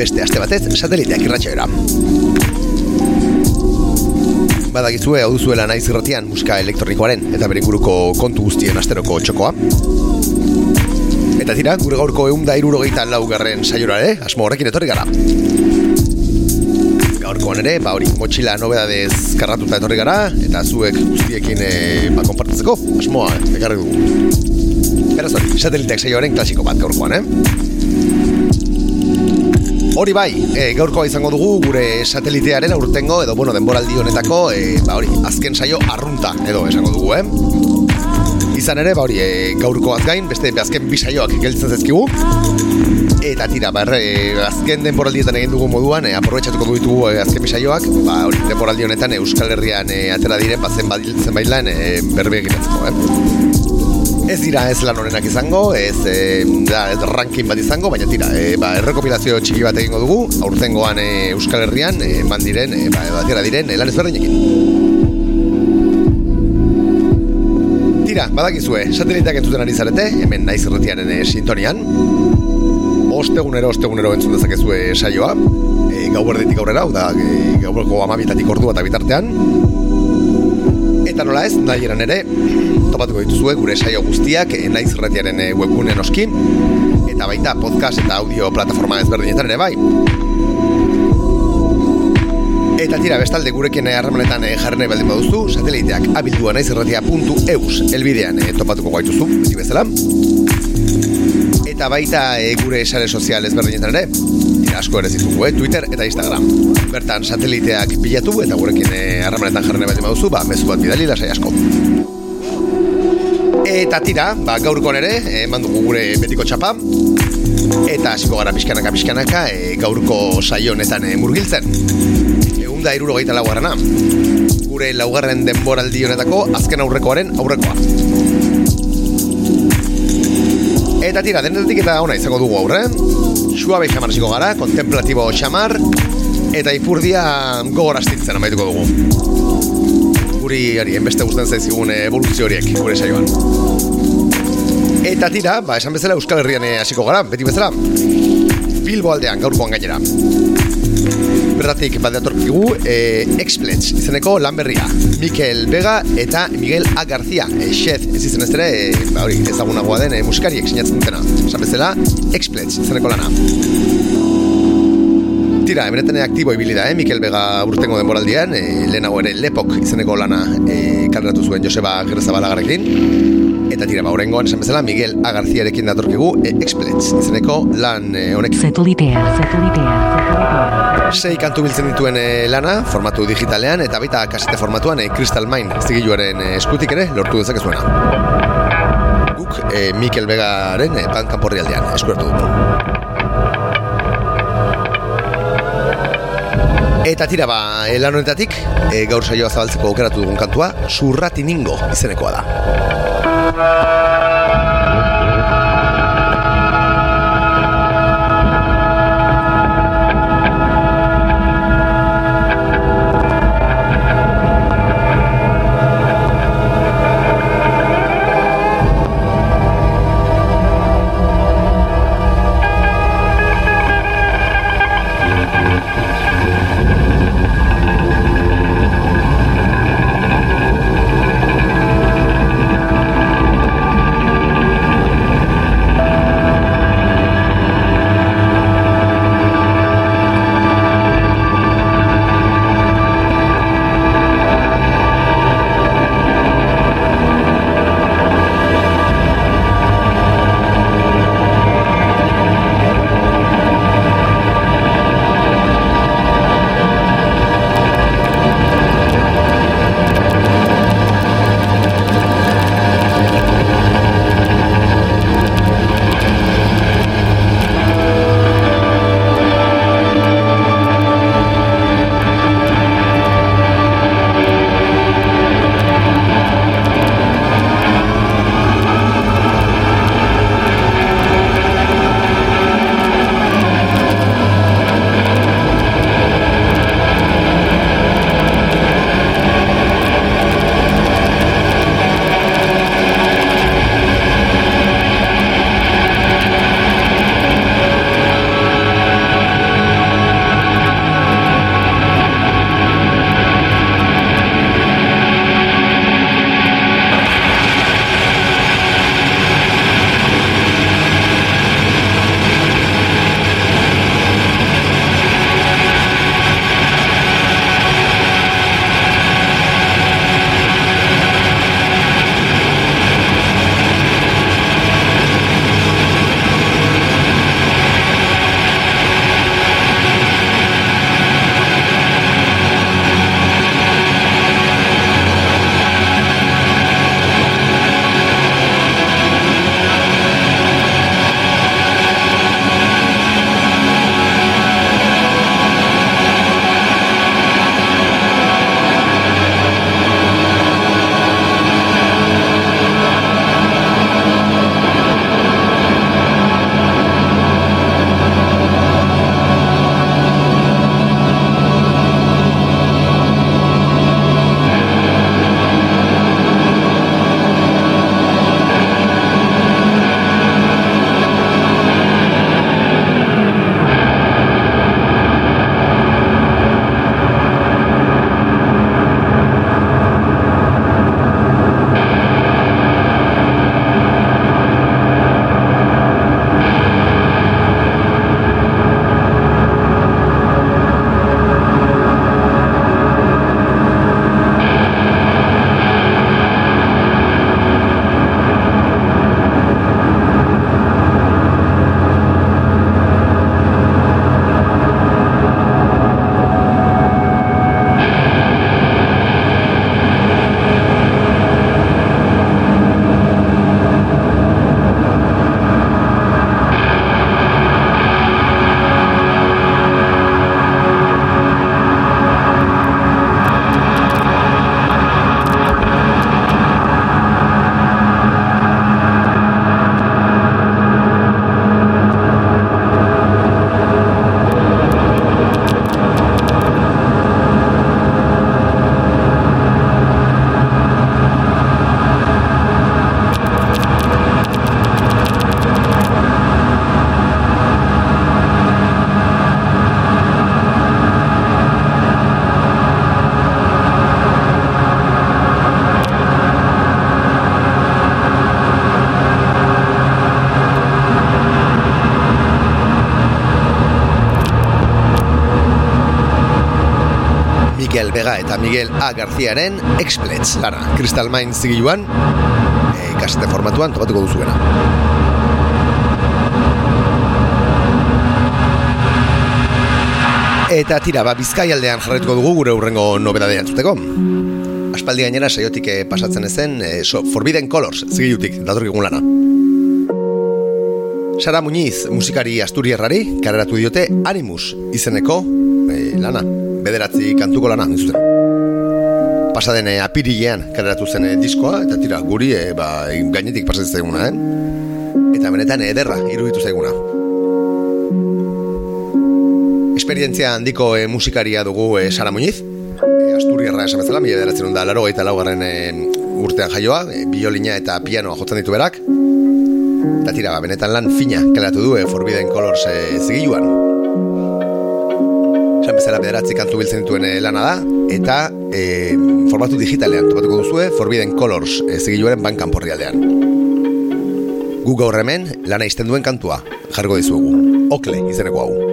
beste aste batez sateliteak irratxoera. Badakizue hau duzuela naiz irratian musika elektronikoaren eta bere inguruko kontu guztien asteroko txokoa. Eta tira, gure gaurko egun da irurogeita laugarren saiora ere, asmo horrekin etorri gara. Gaurkoan ere, ba hori, motxila nobedadez karratuta etorri gara, eta zuek guztiekin e, ba, konpartitzeko, asmoa, ekarri dugu. Beraz hori, sateliteak saioaren klasiko bat gaurkoan, eh? Hori bai, e, gaurkoa izango dugu gure satelitearen aurtengo edo bueno, denboraldi honetako e, ba hori, azken saio arrunta edo esango dugu, eh? Izan ere, ba hori, e, gaurkoaz gain, beste azken bi saioak gelditzen zezkigu. Eta tira, ba, erre, azken denboraldietan egin dugu moduan, e, aprobetxatuko du ditugu e, azken bi saioak, ba hori, denboraldi honetan Euskal Herrian e, atera diren, ba zenbait zenbait lan e, berbe eginatzeko, eh? Ez dira ez lan honenak izango, ez, e, da, ez ranking bat izango, baina tira, e, ba, errekopilazio txiki bat egingo dugu, aurtengoan e, Euskal Herrian, e, eman diren, e, ba, batera diren, lan ezberdinekin. Tira, badakizue, sateliteak entzuten ari zarete, hemen naiz irretiaren e, sintonian. Ostegunero, ostegunero entzun dezakezue saioa, e, gau aurrera, da, e, gaueko amabitatik ordua eta bitartean. Eta nola ez, nahi eran ere, topatuko dituzue gure saio guztiak e, naiz irretiaren e, webgunen oski, eta baita podcast eta audio plataforma ezberdinetan ere bai. Eta tira, bestalde gurekin eh, harremanetan jarri nahi baldin baduzu, sateliteak abildua naiz irratia.eus elbidean topatuko gaituzu, beti bezala. Eta baita gure sare sozial ezberdinetan ere, asko ere zitugu, eh? Twitter eta Instagram. Bertan sateliteak bilatu eta gurekin e, harremanetan jarri nahi baldin baduzu, ba, mezu bat bidali lasai asko. Eta tira, ba, gaurkon ere, eman dugu gure betiko txapa, eta hasiko gara pixkanaka pixkanaka e, gaurko saio honetan e, murgiltzen. Egun da irurogeita laugarrena. Gure laugarren denboraldi honetako azken aurrekoaren aurrekoa. Eta tira, denetetik eta ona izango dugu aurre. Suabe xamar hasiko gara, kontemplatibo xamar, eta ipurdia gogor astintzen amaituko dugu. Guri, ari, enbeste guztan zaizigun evoluzio horiek, gure saioan. Eta tira, ba, esan bezala Euskal Herrian eh, hasiko gara, beti bezala. Bilbo aldean, gaurkoan gainera. Berratik bat datorkigu, e, Explets, izeneko lan berria. Mikel Vega eta Miguel A. García, e, chef, ez izen ez ere, e, ba, hori, ezagunagoa den e, musikariek sinatzen dutena. Esan bezala, Explets, izeneko lana. Tira, emeneten aktibo ibili da, eh? Mikel Vega urtengo denboraldian, e, lehenago ere Lepok izeneko lana e, kalderatu zuen Joseba Gerzabalagarekin. Eta tira, ba, horrengoan esan bezala, Miguel A. Garciarekin datorkigu e, Explets izeneko lan honek. Satelitea, satelitea, satelitea. Sei kantu biltzen dituen e, lana, formatu digitalean, eta baita kasete formatuan e, Crystal Mine zigiluaren e, eskutik ere lortu dezakezuena. Guk e, Mikel Vegaren e, bankanporri aldean eskuertu dugu. Eta tira ba, lan honetatik, e, gaur saioa zabaltzeko aukeratu dugun kantua, Surratiningo izenekoa da. Miguel Vega eta Miguel A. Garziaren Explets lana. Crystal Mind zigiluan, e, kasete formatuan topatuko duzuena. Eta tira, ba, bizkai aldean jarretuko dugu gure urrengo nobedadea entzuteko. Aspaldi gainera saiotik eh, pasatzen ezen eh, so, Forbidden Colors zigilutik datorkigun lana. Sara Muñiz musikari asturierrari kareratu diote Animus izeneko e, lana, bederatzi kantuko lana zuten. Pasaden e, apirilean kareratu zen e, diskoa eta tira guri e, ba, gainetik pasatzen zaiguna, eh? Eta benetan ederra iruditu zaiguna. Esperientzia handiko e, musikaria dugu e, Sara Muñiz, e, asturierra esan bezala, mila beratzen da laro eta laugarren e, urtean jaioa, e, biolina eta pianoa jotzen ditu berak, Eta tira, ba, benetan lan fina kalatu du, e, Forbidden Colors e, zigiluan. Bezala bederatzi kantu biltzen dituen e, lana da, eta e, formatu digitalean topatuko duzue Forbidden Colors e, zigiluaren bankan porri aldean. Gu gaur hemen, lana izten duen kantua, jargo dizuegu. Okle, izeneko hau.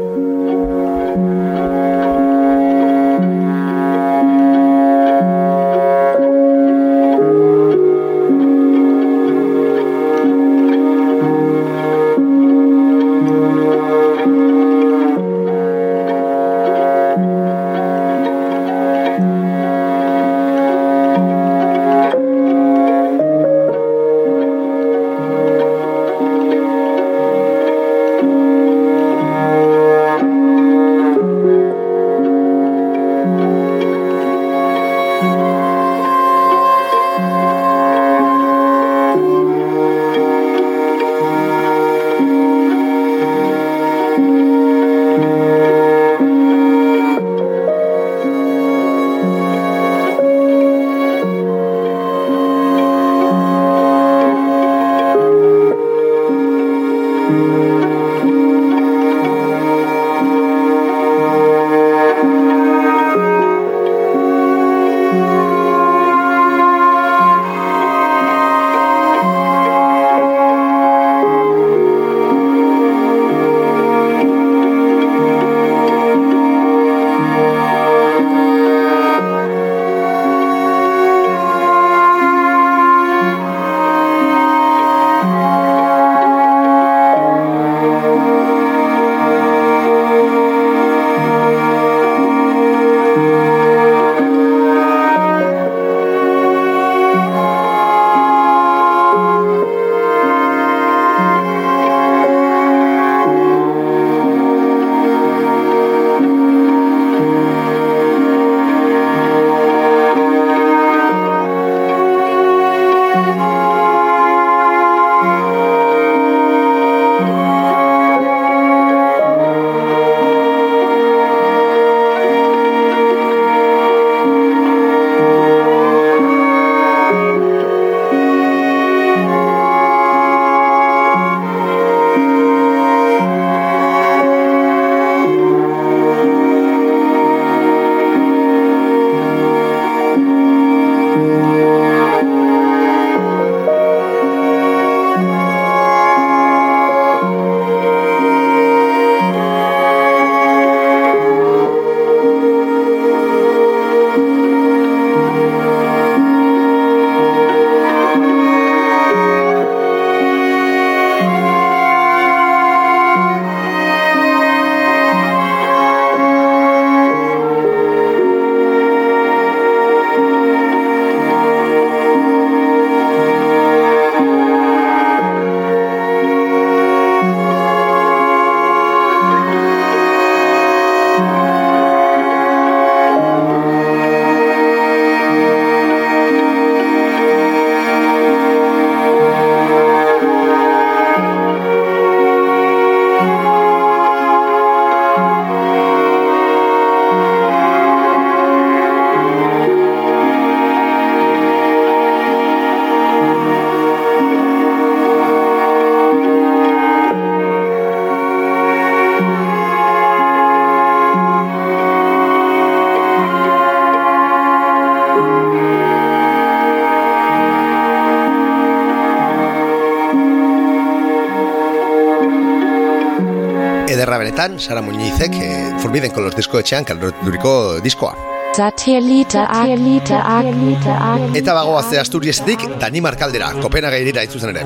Sara Muñizek e, Forbidden Colors disko etxean kalorturiko diskoa. Satellite Satellite Satellite Eta bagoazte Asturiesetik Danimarkaldera, Kopenhaga irira itzuzen ere.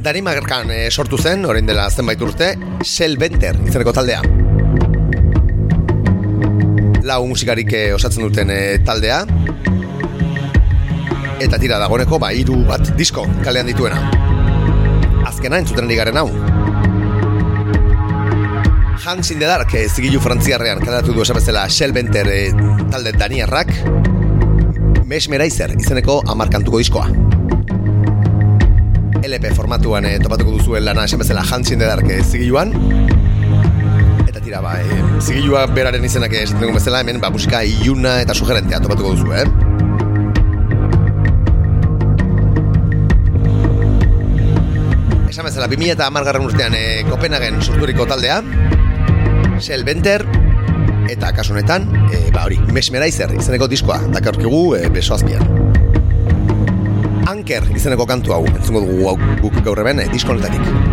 Danimarkan eh, sortu zen, orain dela zenbait urte, Selbenter izeneko taldea. Lau musikarik eh, osatzen duten eh, taldea. Eta tira dagoeneko, ba, hiru bat disko kalean dituena. Azkena entzuten ari garen hau. Hans in the Dark, zigilu frantziarrean kaleratu du esabezela Selbenter eh, talde daniarrak. Mesmerizer izeneko amarkantuko diskoa. LP formatuan e, topatuko duzuen lana esan Hans in the Dark e, zigiluan eta tira ba e, zigilua beraren izenak esaten dugu bezala hemen ba, musika iluna eta sugerentea topatuko duzu eh? Bezala 2000 eta amargarren urtean e, Kopenhagen sorturiko taldea Shell Benter eta kasu honetan e, ba hori Mesmerizer izeneko diskoa dakarkigu e, beso azpian Anker izeneko kantu hau, entzungo dugu hau guk gaur eben, eh, diskonetatik.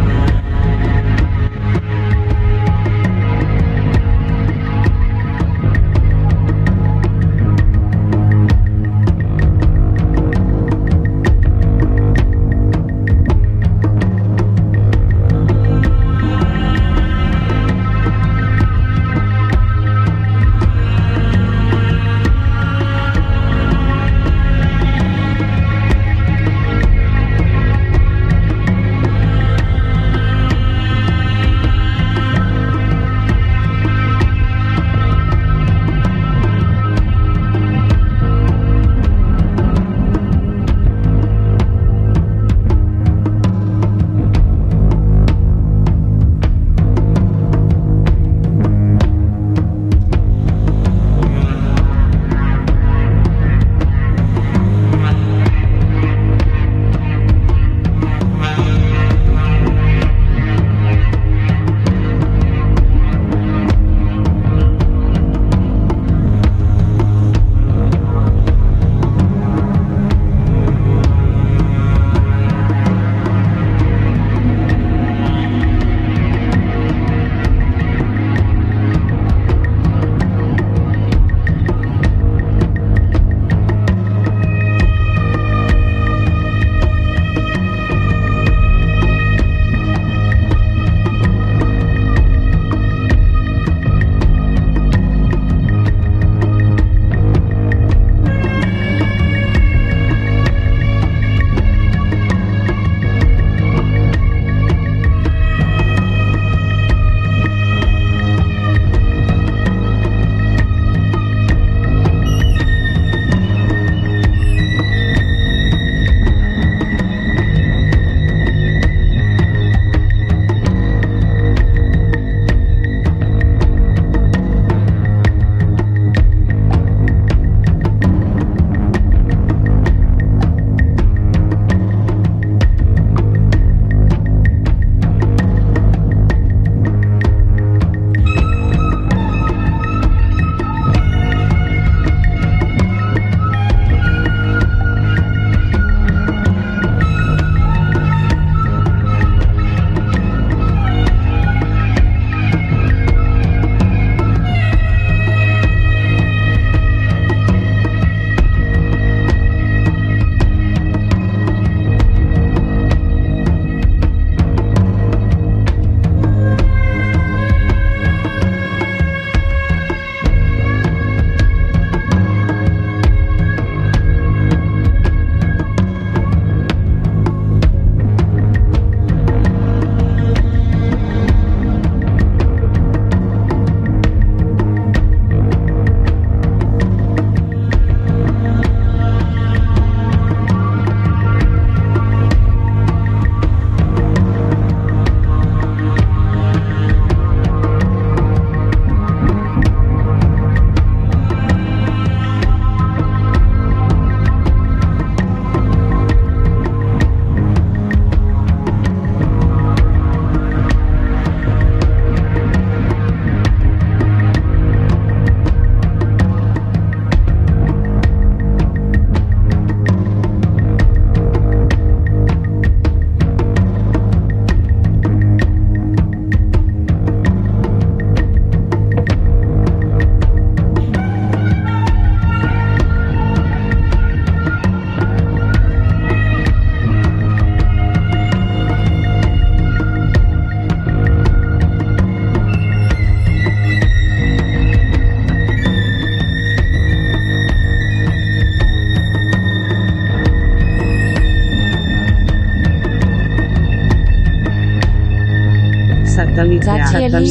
Esan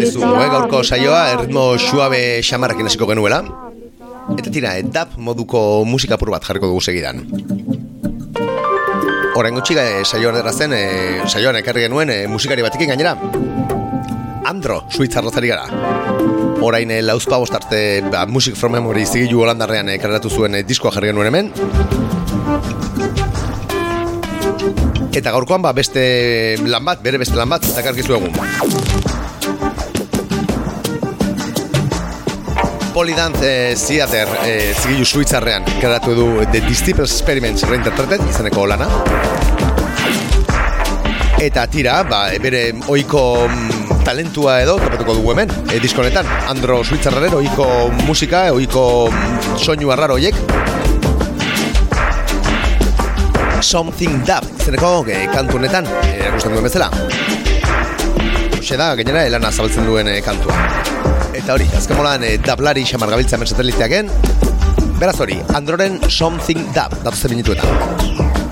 dizu, eh, gaurko saioa erritmo suabe xamarrakin hasiko genuela. Eta tira, eh, dap moduko musika pur bat jarriko dugu segidan. Horain gutxi eh, saioan errazen, eh, saioan ekarri genuen eh, musikari batekin gainera. Andro, suitzarrozari gara. Orain eh, lauzpa bostarte ba, Music from Memory zigilu holandarrean eh, kareratu zuen eh, diskoa jarri genuen hemen. Eta gaurkoan ba, beste lan bat, bere beste lan bat, eta karkizu egun. Polydance eh, Theater eh, zigilu suitzarrean kareratu du The Disciple Experiments reinterpreted, izaneko lana. Eta tira, ba, bere oiko mm, talentua edo topatuko dugu hemen, e, diskonetan. Andro Suitzarraren oiko musika, oiko mm, soinu arraro. Something Dub, izeneko e, kantu honetan, erakusten duen bezala. Hoxe da, gainera, elana zabaltzen duen e, kantua. Eta hori, azken molan, e, dablari xamar gabiltza hemen sateliteaken. Beraz hori, Androren Something Dub, datozen minutuetan.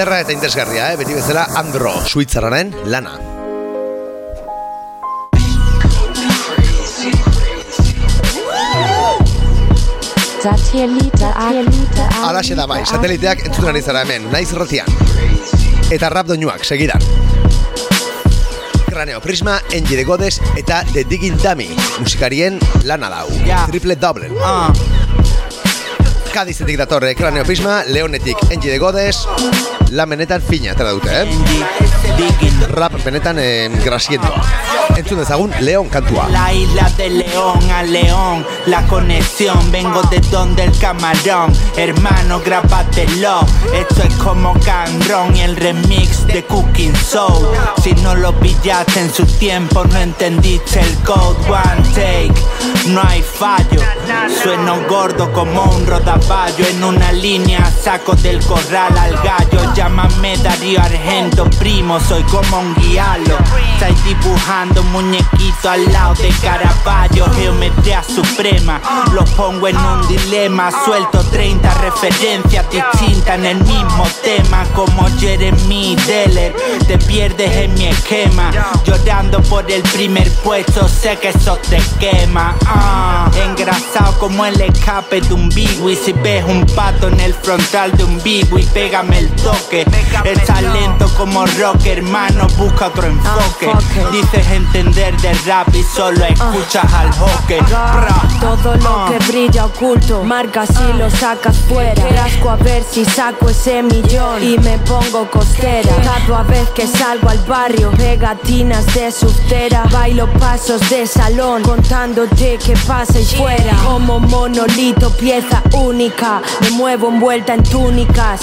Ederra eta interesgarria, eh? beti bezala Andro, suitzarraren lana. Alaxe da bai, sateliteak entzuten ari zara hemen, naiz rotian. Eta rap doinuak, segidan. Kraneo Prisma, Engie de Godes eta The Digging Dummy, musikarien lana dau. Ja. Triple double. Ah, Kadizetik datorre Kraneo Prisma, Leonetik Engie de Godes, la benetan fina, atera dute, eh? Rap benetan eh, grasiendoa. Entzun dezagun, Leon kantua. La isla de León a León, la conexión, vengo de donde el camarón, hermano, grábatelo, esto es como Canrón y el remix de Cooking Soul, si no lo pillaste en su tiempo, no entendiste el code, one take, no hay fallo, sueno gordo como un rodaballo, en una línea saco del corral al gallo, llámame Darío Argento, primo, soy como un guialo, estáis dibujando un muñequito al lado de Caravaggio, geometría suprema, los pongo en un dilema, suelto 30 referencias distintas en el mismo tema, como Jeremy Deller, te pierdes en mi esquema, llorando por el primer puesto, sé que eso te quema, ah, engrasado como el escape de un bigui, si ves un pato en el frontal de un bigui, pégame el toque, el talento como rock, hermano, busca otro enfoque, dices entender de rap y solo escuchas al hockey. Todo lo Ah. que brilla oculto, marca si lo sacas fuera. Rasco a ver si saco ese millón y me pongo costera. Cada vez que salgo al barrio, pegatinas de subtera. Bailo pasos de salón, contándote que pasa y fuera. Como monolito, pieza única. Me muevo envuelta en túnicas.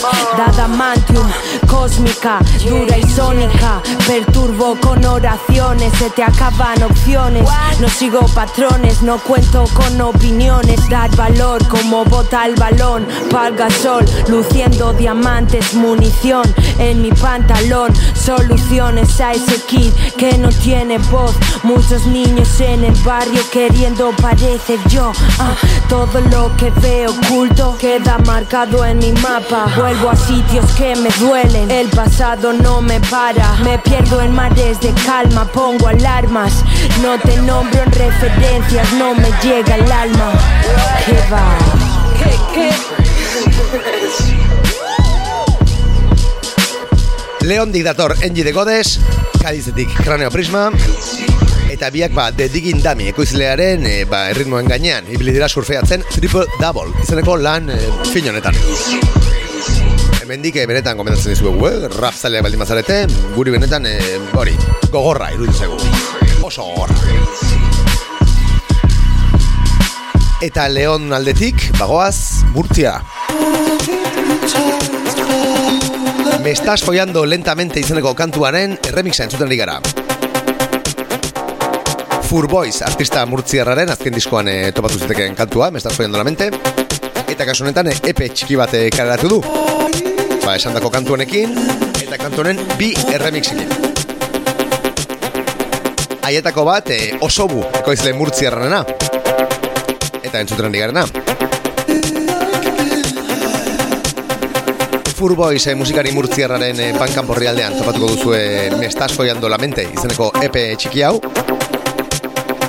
Cósmica, dura y sónica. Perturbo con oraciones, se te acaban opciones. No sigo patrones, no cuento con opiniones. Dar valor como bota el balón. Palga sol, luciendo diamantes, munición en mi pantalón. Soluciones a ese kid que no tiene voz. Muchos niños en el barrio queriendo parecer yo. Ah, todo lo que veo oculto queda marcado en mi mapa. Vuelvo a sitios que me duelen. El pasado no me para. Me pierdo en mares de calma, pongo alarmas. No te nombro en referencias, no me llega el alma. ¿Qué va? Leon Diktator, Engie de Godes, Kadizetik Kraneo Prisma, eta biak ba, The Digging Dummy, ekoizlearen e, ba, erritmoen gainean, ibili dira surfeatzen Triple Double, izeneko lan e, fin honetan. Hemendik e, benetan gomendatzen dizuegu, eh? rap zaleak baldin bazarete, guri benetan, e, hori, gogorra iruditzen zaigu. Oso gogorra. Eta Leon aldetik, bagoaz, Murtzia. Me estás follando lentamente izeneko kantuaren erremixa entzuten gara. Fur Boys, artista murtziarraren azken diskoan e, topatu zitekeen kantua, Me estás follando la mente. Eta kasu honetan e, EP txiki bat e, kaleratu du. Ba, esan dako kantu honekin, eta kantu honen bi erremixikin. Aietako bat, e, osobu, ekoizle murtziarrarena. Eta entzuten ari garena. Furbois eh, musikari murtziarraren eh, bankan aldean topatuko duzue Me estás follando la mente izeneko EP txiki hau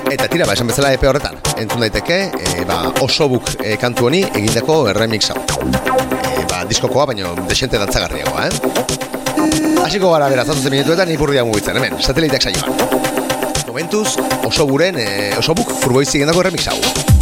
Eta tira, ba, esan bezala EP horretan. Entzun daiteke, eh, ba, osobuk eh, kantu honi egindako remix hau. Eh, Ba, diskokoa, baino desente dantzagarriagoa, eh? Hasiko gara beraz, zatuzen minutuetan ipurdia mugitzen, hemen, sateliteak saioan. Momentuz, osoburen, eh, osobuk furboiz egindako remix hau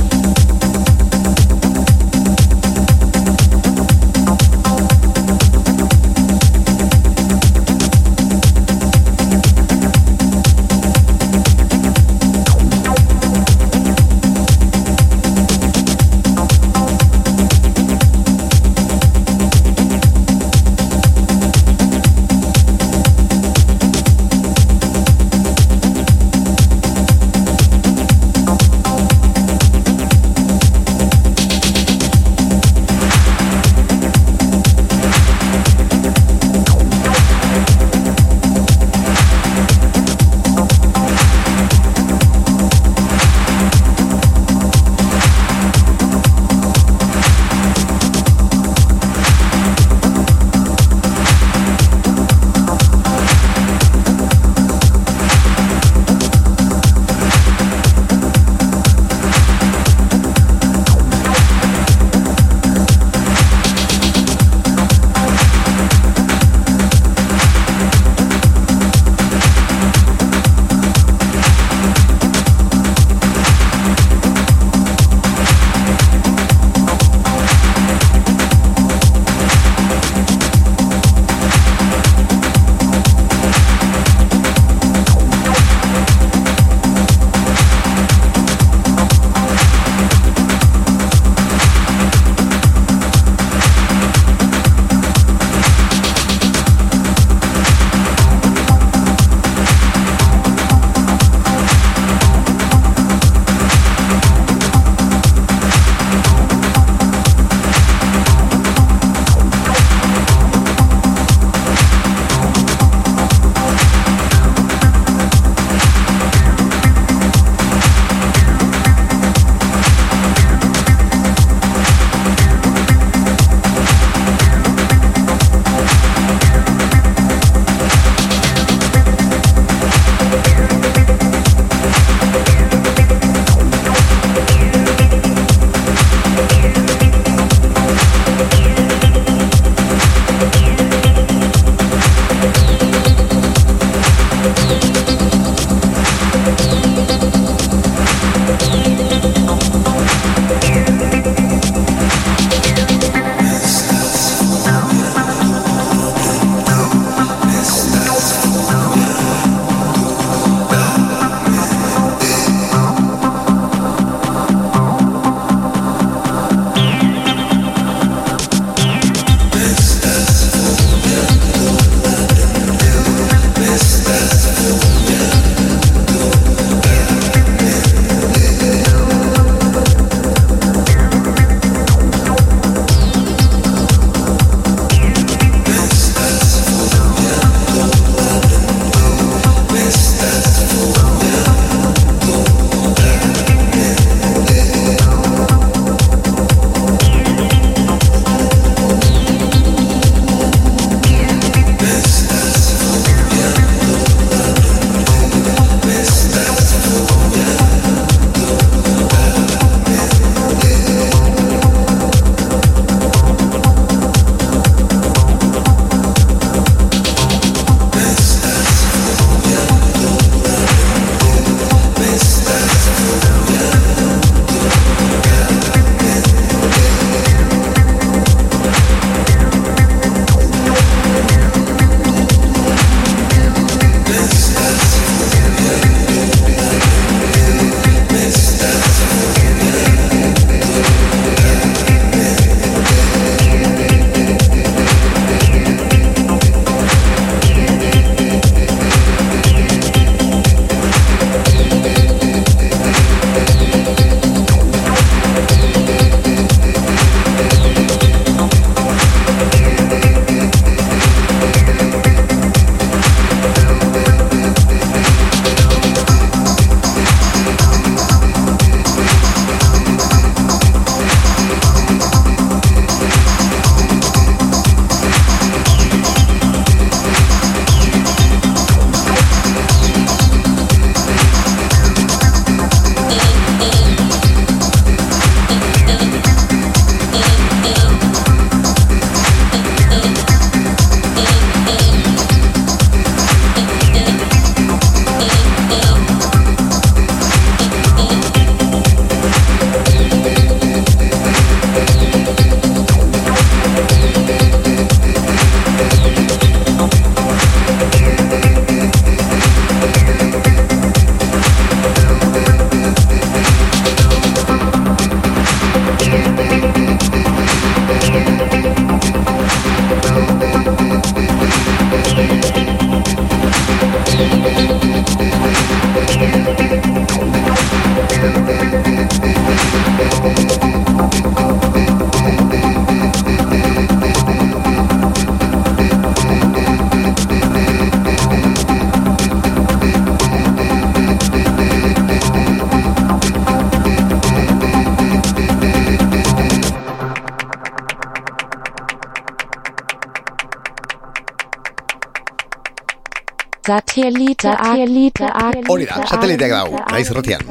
Hori da, sateliteak dago, naiz erratian.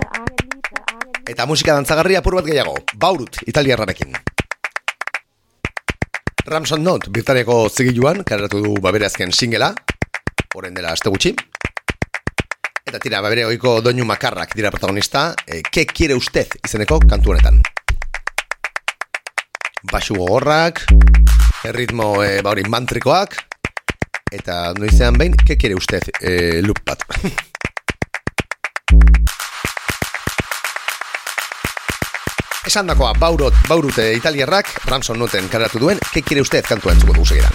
Eta musika dantzagarria apur bat gehiago, baurut, italiarrarekin. Ramson Not, Britaniako zigiluan, kareratu du babere azken singela, horren dela aste gutxi. Eta tira, babere oiko doinu makarrak dira protagonista, e, ke kiere ustez izeneko kantu honetan. Basu gogorrak, erritmo e, ba hori mantrikoak, eta noizean behin, ke kiere ustez e, loop bat. Esan dakoa, baurot, baurute italiarrak, Ramson noten karatu duen, ke kiere ustez kantua entzuko dugu segidan.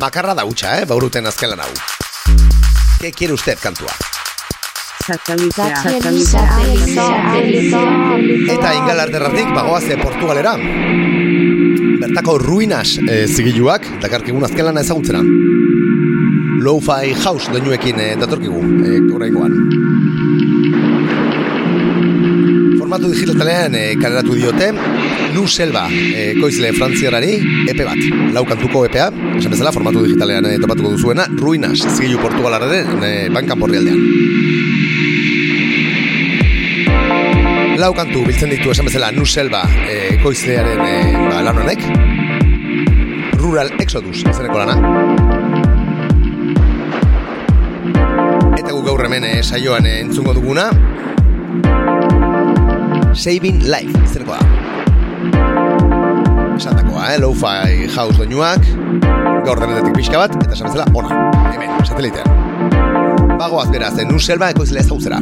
Makarra da hutsa, eh, bauruten azkelan hau. Ke quiere usted kantua? Eta ingalarterratik bagoaze Portugalera. Bertako ruinas e, zigiluak, dakarkigun azken lana ezagutzera. Lo-fi house doinuekin e, datorkigu, e, oraingoan. Formatu digitalean e, kaleratu diote, Nu Selva, e, koizle frantziarari, epe bat, lau kantuko EPA, esan bezala, formatu digitalean e, topatuko duzuena, Ruinas, zigilu Portugalarren e, bankan borri aldean. Lau kantu biltzen ditu esan bezala Nu Selva e, koizlearen e, ba, lan honek, Rural Exodus izeneko lana. Eta gaur hemen e, saioan e, entzungo duguna, Saving Life izeneko da. Esandakoa, eh? Lo-fi house doinuak, gaur denetetik pixka bat, eta esan bezala, ona, hemen, satelitean. Bagoaz beraz, Nu Selva ekoizlea ezagutzera.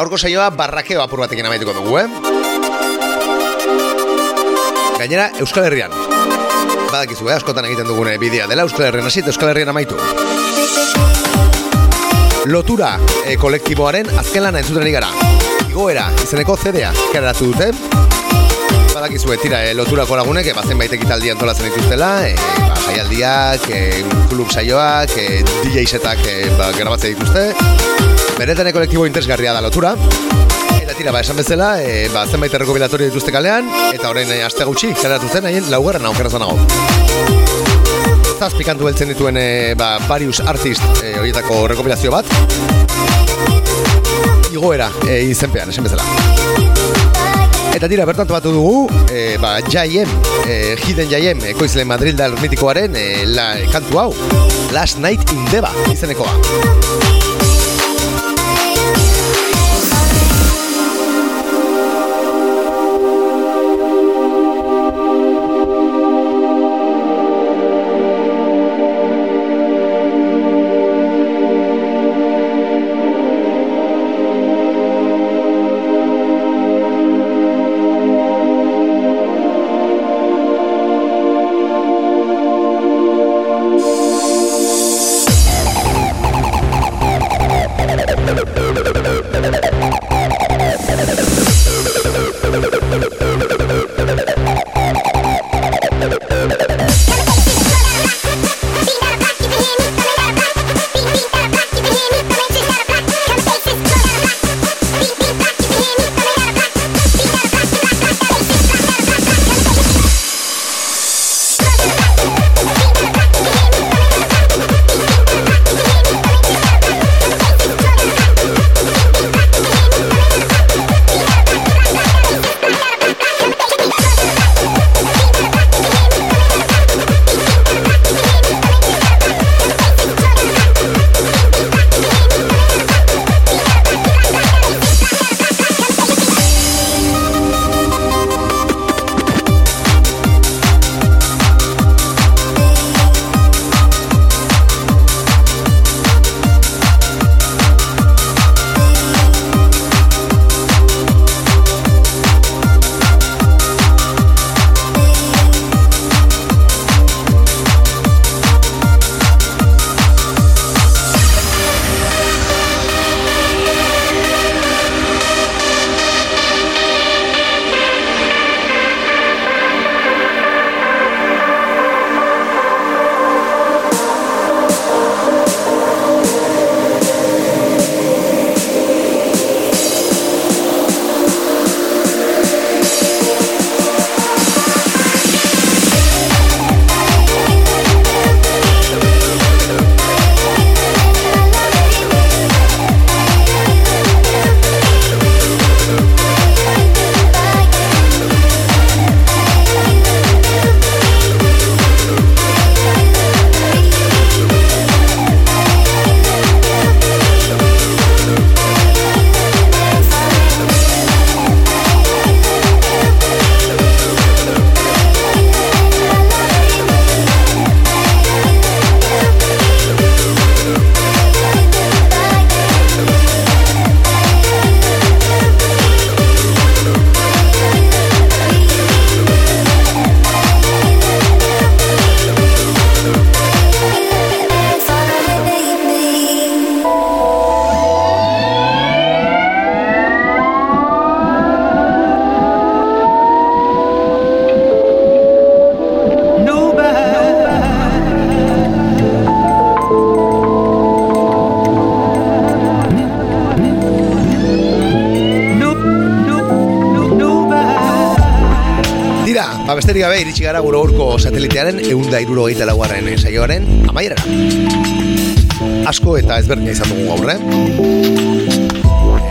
Gaurko saioa barrakeo apur batekin amaituko dugu, eh? Gainera, Euskal Herrian. Badakizu, eh? Askotan egiten dugune bidea dela Euskal Herrian hasi Euskal Herrian amaitu. Lotura e, kolektiboaren azken lana entzuten gara. Igoera, izeneko CD-a, kareratu dute. badakizue, tira, e, loturako lagunek, e, bazen baita ekitaldi antolatzen dituztela, e, ba, jaialdiak, e, klub saioak, e, DJ setak e, ba, grabatzen dituzte. Beretan kolektibo interesgarria da lotura. Eta tira, ba, esan bezala, e, ba, zenbait errekobilatorio dituzte kalean, eta orain e, aste gutxi, zeratu zen, haien laugarren aukera zanago. Zazpikantu beltzen dituen e, ba, various artist e, horietako rekopilazio bat. Igoera e, izenpean, esan bezala. Eta tira, bertan batu dugu, e, ba, jaiem, e, hidden jaiem, ekoizle Madrildar mitikoaren e, la, kantu hau, Last Night in Deba, izenekoa. Satelitearen eunda iruro gehieta laguaren saioaren amaierara. Asko eta ezberdina izan dugu gaur, eh?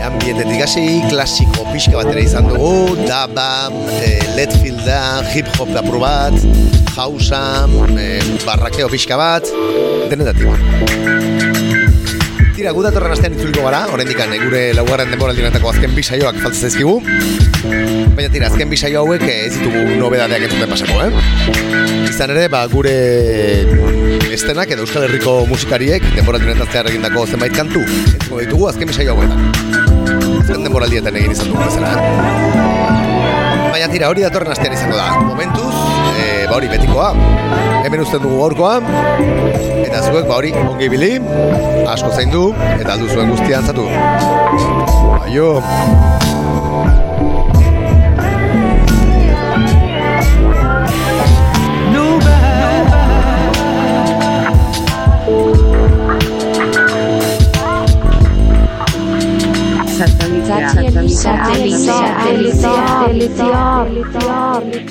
Ambientetik hasi, klasiko pixka batera izan dugu, daba, e, letfielda, hip-hop da probat, hausa, e, barrakeo pixka bat, denetatik. Tira, gu datorren astean itzuliko gara, horrein dikan, gure laugarren denboran dinatako azken bisaioak faltzen zaizkigu. Baina tira, azken bisaio hauek ez ditugu nobedadeak entzuten pasako, eh? Izan ere, ba, gure estenak edo Euskal Herriko musikariek denboran dinataztear egindako zenbait kantu. Entzuko ditugu azken bisaio hauetan. Azken denboraldietan egin izan dugu bezala, eh? Baina tira, hori datorren astean izango da. Momentuz, e, ba hori betikoa. Hemen uzten dugu gaurkoa. Eta zuek ba hori ongi bili, asko zain du, eta aldu zuen guztian zatu. Aio! realizar, realizar, realizar, realizar, realizar.